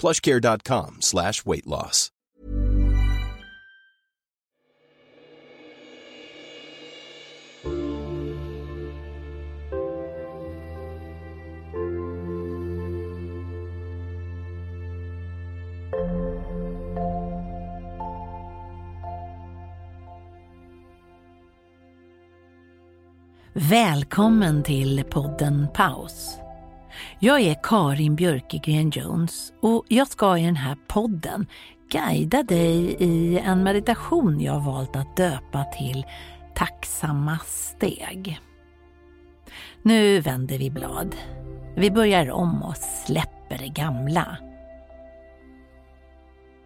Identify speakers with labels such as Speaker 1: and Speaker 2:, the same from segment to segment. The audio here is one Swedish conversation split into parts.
Speaker 1: plushcare.com slash weight loss.
Speaker 2: Välkommen till podden Paus. Jag är Karin Björkegren Jones och jag ska i den här podden guida dig i en meditation jag valt att döpa till Tacksamma steg. Nu vänder vi blad. Vi börjar om och släpper det gamla.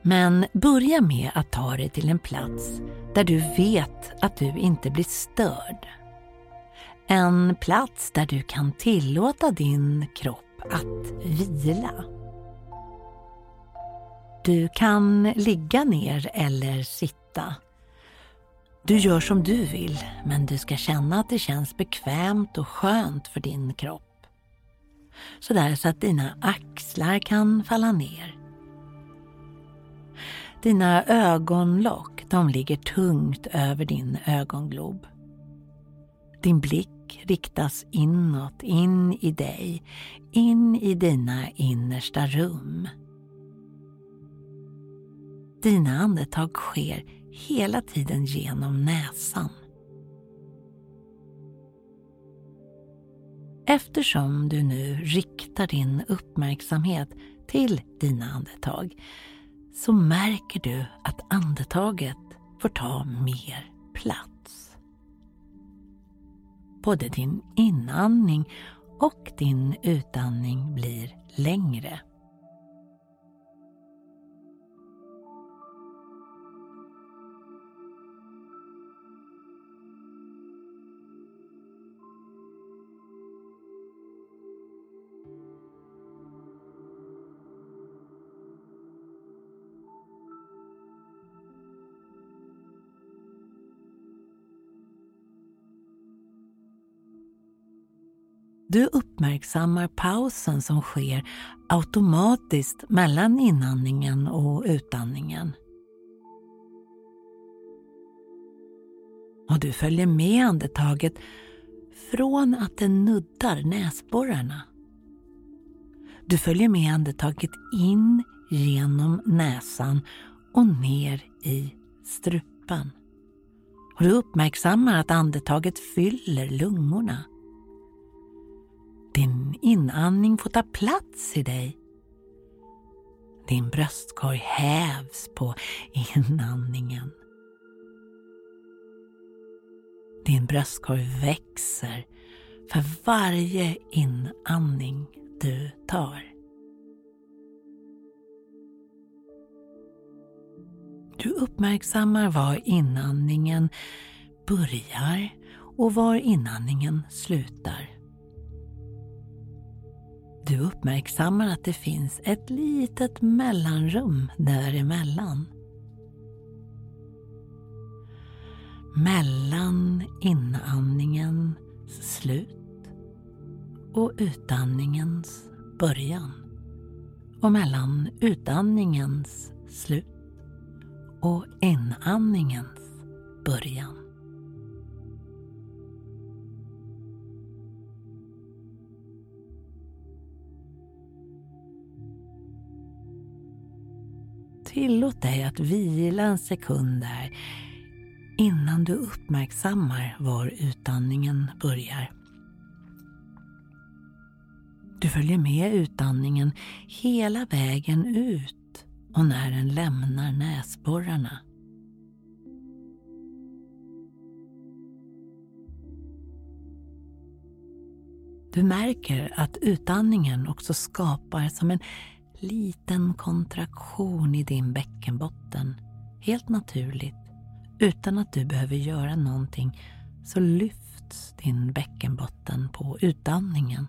Speaker 2: Men börja med att ta dig till en plats där du vet att du inte blir störd. En plats där du kan tillåta din kropp att vila. Du kan ligga ner eller sitta. Du gör som du vill, men du ska känna att det känns bekvämt och skönt för din kropp. Sådär så att dina axlar kan falla ner. Dina ögonlock, de ligger tungt över din ögonglob. Din blick riktas inåt, in i dig, in i dina innersta rum. Dina andetag sker hela tiden genom näsan. Eftersom du nu riktar din uppmärksamhet till dina andetag så märker du att andetaget får ta mer plats. Både din inandning och din utandning blir längre. Du uppmärksammar pausen som sker automatiskt mellan inandningen och utandningen. Och du följer med andetaget från att det nuddar näsborrarna. Du följer med andetaget in genom näsan och ner i strupen. Och du uppmärksammar att andetaget fyller lungorna. Din inandning får ta plats i dig. Din bröstkorg hävs på inandningen. Din bröstkorg växer för varje inandning du tar. Du uppmärksammar var inandningen börjar och var inandningen slutar. Du uppmärksammar att det finns ett litet mellanrum däremellan. Mellan inandningens slut och utandningens början. Och mellan utandningens slut och inandningens början. Tillåt dig att vila en sekund där innan du uppmärksammar var utandningen börjar. Du följer med utandningen hela vägen ut och när den lämnar näsborrarna. Du märker att utandningen också skapar som en liten kontraktion i din bäckenbotten. Helt naturligt, utan att du behöver göra någonting så lyfts din bäckenbotten på utandningen.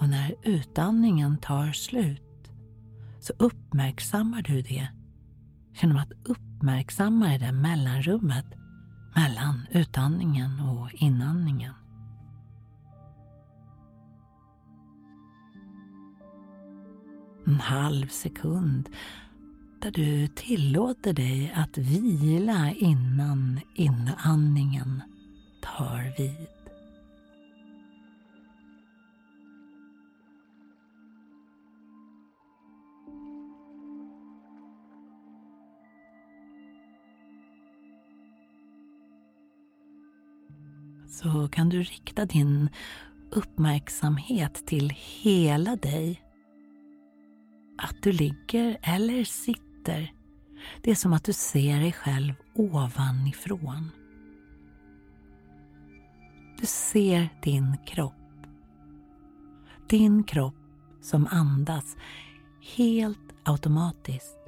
Speaker 2: Och när utandningen tar slut så uppmärksammar du det genom att uppmärksamma det där mellanrummet mellan utandningen och inandningen. En halv sekund där du tillåter dig att vila innan inandningen tar vid. så kan du rikta din uppmärksamhet till hela dig. Att du ligger eller sitter, det är som att du ser dig själv ovanifrån. Du ser din kropp. Din kropp som andas helt automatiskt.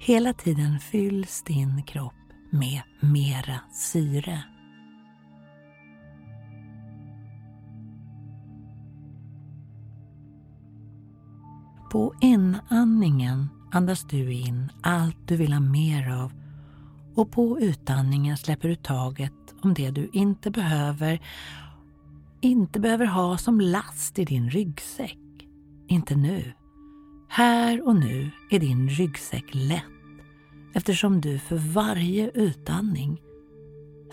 Speaker 2: Hela tiden fylls din kropp med mera syre. På inandningen andas du in allt du vill ha mer av och på utandningen släpper du taget om det du inte behöver inte behöver ha som last i din ryggsäck. Inte nu. Här och nu är din ryggsäck lätt eftersom du för varje utandning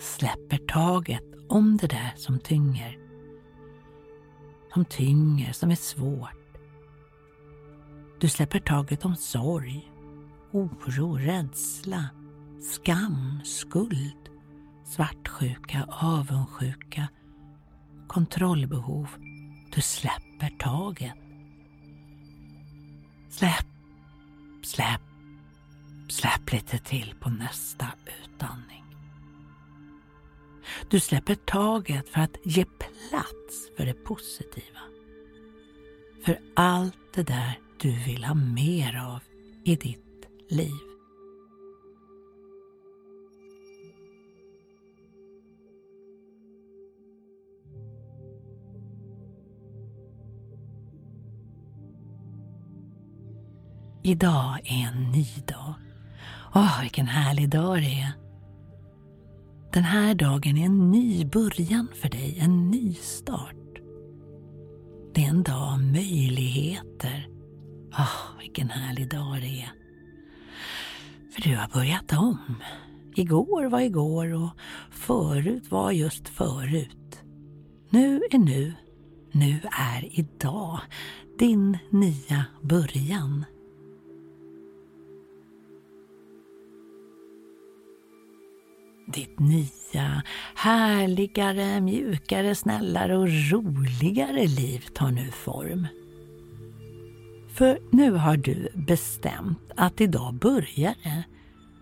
Speaker 2: släpper taget om det där som tynger. Som tynger, som är svårt. Du släpper taget om sorg, oro, rädsla, skam, skuld, svartsjuka, avundsjuka, kontrollbehov. Du släpper taget. Släpp, släpp, Släpp lite till på nästa utandning. Du släpper taget för att ge plats för det positiva. För allt det där du vill ha mer av i ditt liv. Idag är en ny dag. Åh, vilken härlig dag det är. Den här dagen är en ny början för dig, en ny start. Det är en dag av möjligheter. Åh, vilken härlig dag det är. För du har börjat om. Igår var igår och förut var just förut. Nu är nu. Nu är idag din nya början. Ditt nya, härligare, mjukare, snällare och roligare liv tar nu form. För nu har du bestämt att idag börjar det.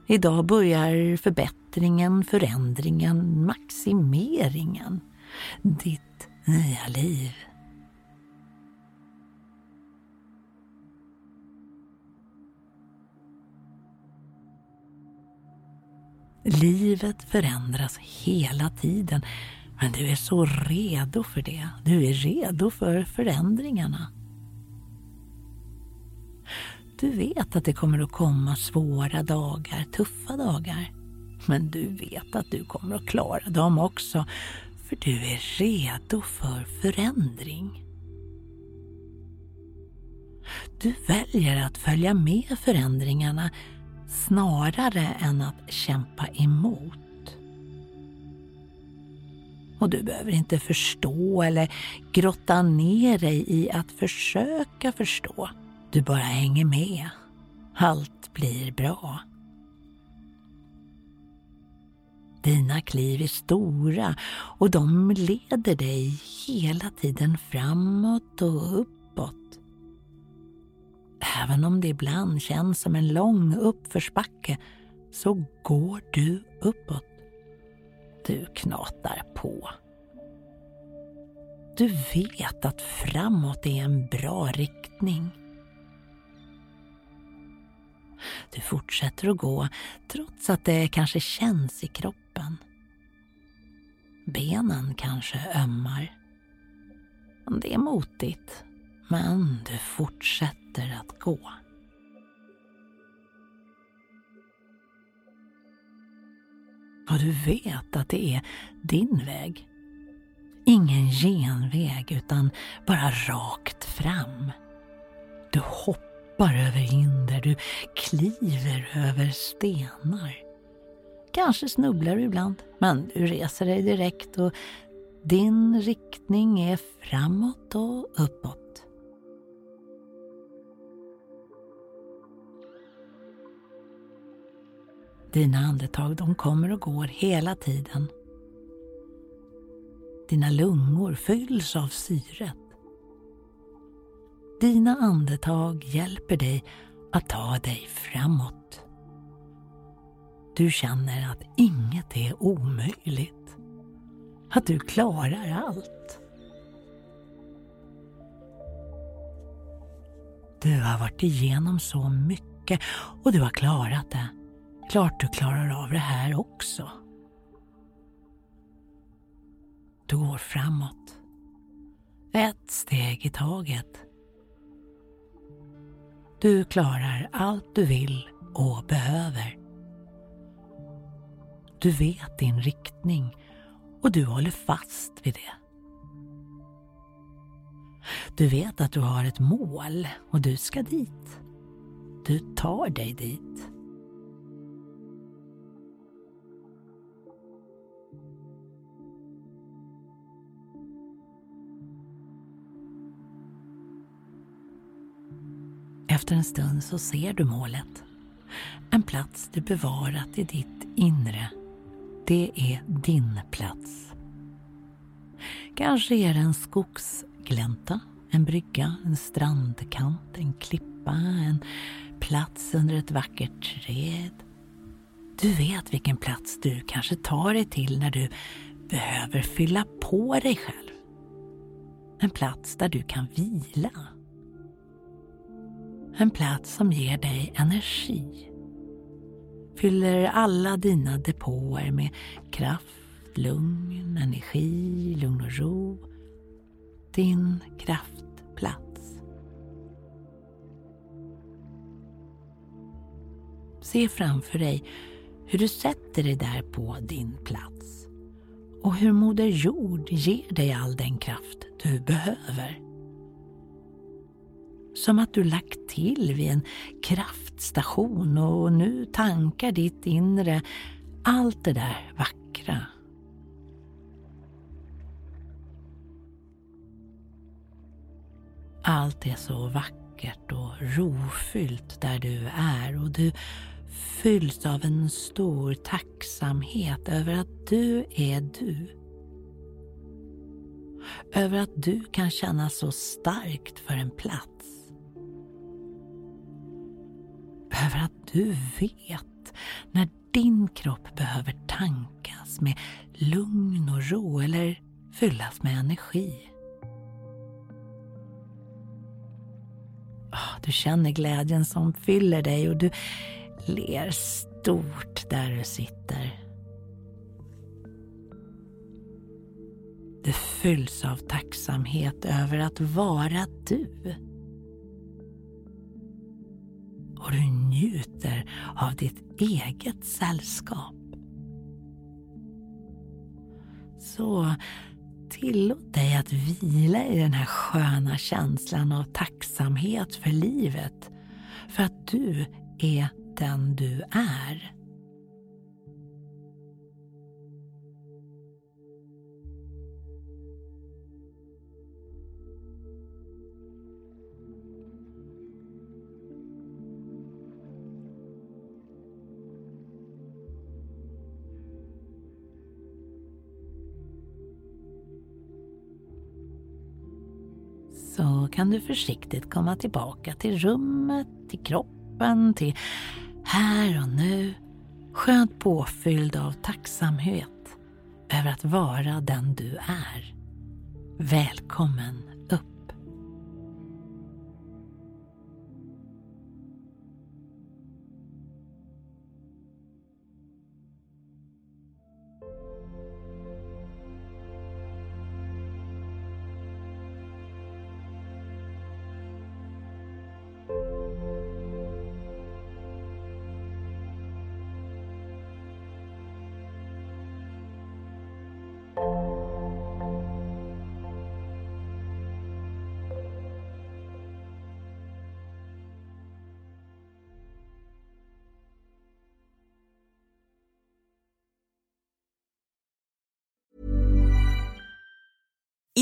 Speaker 2: Idag börjar förbättringen, förändringen, maximeringen. Ditt nya liv. Livet förändras hela tiden men du är så redo för det. Du är redo för förändringarna. Du vet att det kommer att komma svåra dagar, tuffa dagar. Men du vet att du kommer att klara dem också, för du är redo för förändring. Du väljer att följa med förändringarna snarare än att kämpa emot. Och du behöver inte förstå eller grotta ner dig i att försöka förstå. Du bara hänger med. Allt blir bra. Dina kliv är stora och de leder dig hela tiden framåt och uppåt. Även om det ibland känns som en lång uppförsbacke så går du uppåt. Du knatar på. Du vet att framåt är en bra riktning. Du fortsätter att gå trots att det kanske känns i kroppen. Benen kanske ömmar. Det är motigt, men du fortsätter att gå. Och du vet att det är din väg. Ingen genväg utan bara rakt fram. Du hoppar hoppar över hinder, du kliver över stenar. Kanske snubblar du ibland, men du reser dig direkt och din riktning är framåt och uppåt. Dina andetag de kommer och går hela tiden. Dina lungor fylls av syret. Dina andetag hjälper dig att ta dig framåt. Du känner att inget är omöjligt. Att du klarar allt. Du har varit igenom så mycket och du har klarat det. Klart du klarar av det här också. Du går framåt. Ett steg i taget. Du klarar allt du vill och behöver. Du vet din riktning och du håller fast vid det. Du vet att du har ett mål och du ska dit. Du tar dig dit. Efter en stund så ser du målet. En plats du bevarat i ditt inre. Det är din plats. Kanske är det en skogsglänta, en brygga, en strandkant, en klippa, en plats under ett vackert träd. Du vet vilken plats du kanske tar dig till när du behöver fylla på dig själv. En plats där du kan vila. En plats som ger dig energi. Fyller alla dina depåer med kraft, lugn, energi, lugn och ro. Din kraftplats. Se framför dig hur du sätter dig där på din plats och hur Moder Jord ger dig all den kraft du behöver. Som att du lagt till vid en kraftstation och nu tankar ditt inre allt det där vackra. Allt är så vackert och rofyllt där du är och du fylls av en stor tacksamhet över att du är du. Över att du kan känna så starkt för en plats över att du vet när din kropp behöver tankas med lugn och ro eller fyllas med energi. Ah, du känner glädjen som fyller dig och du ler stort där du sitter. Du fylls av tacksamhet över att vara du njuter av ditt eget sällskap. Så tillåt dig att vila i den här sköna känslan av tacksamhet för livet, för att du är den du är. Så kan du försiktigt komma tillbaka till rummet, till kroppen, till här och nu. Skönt påfylld av tacksamhet över att vara den du är. Välkommen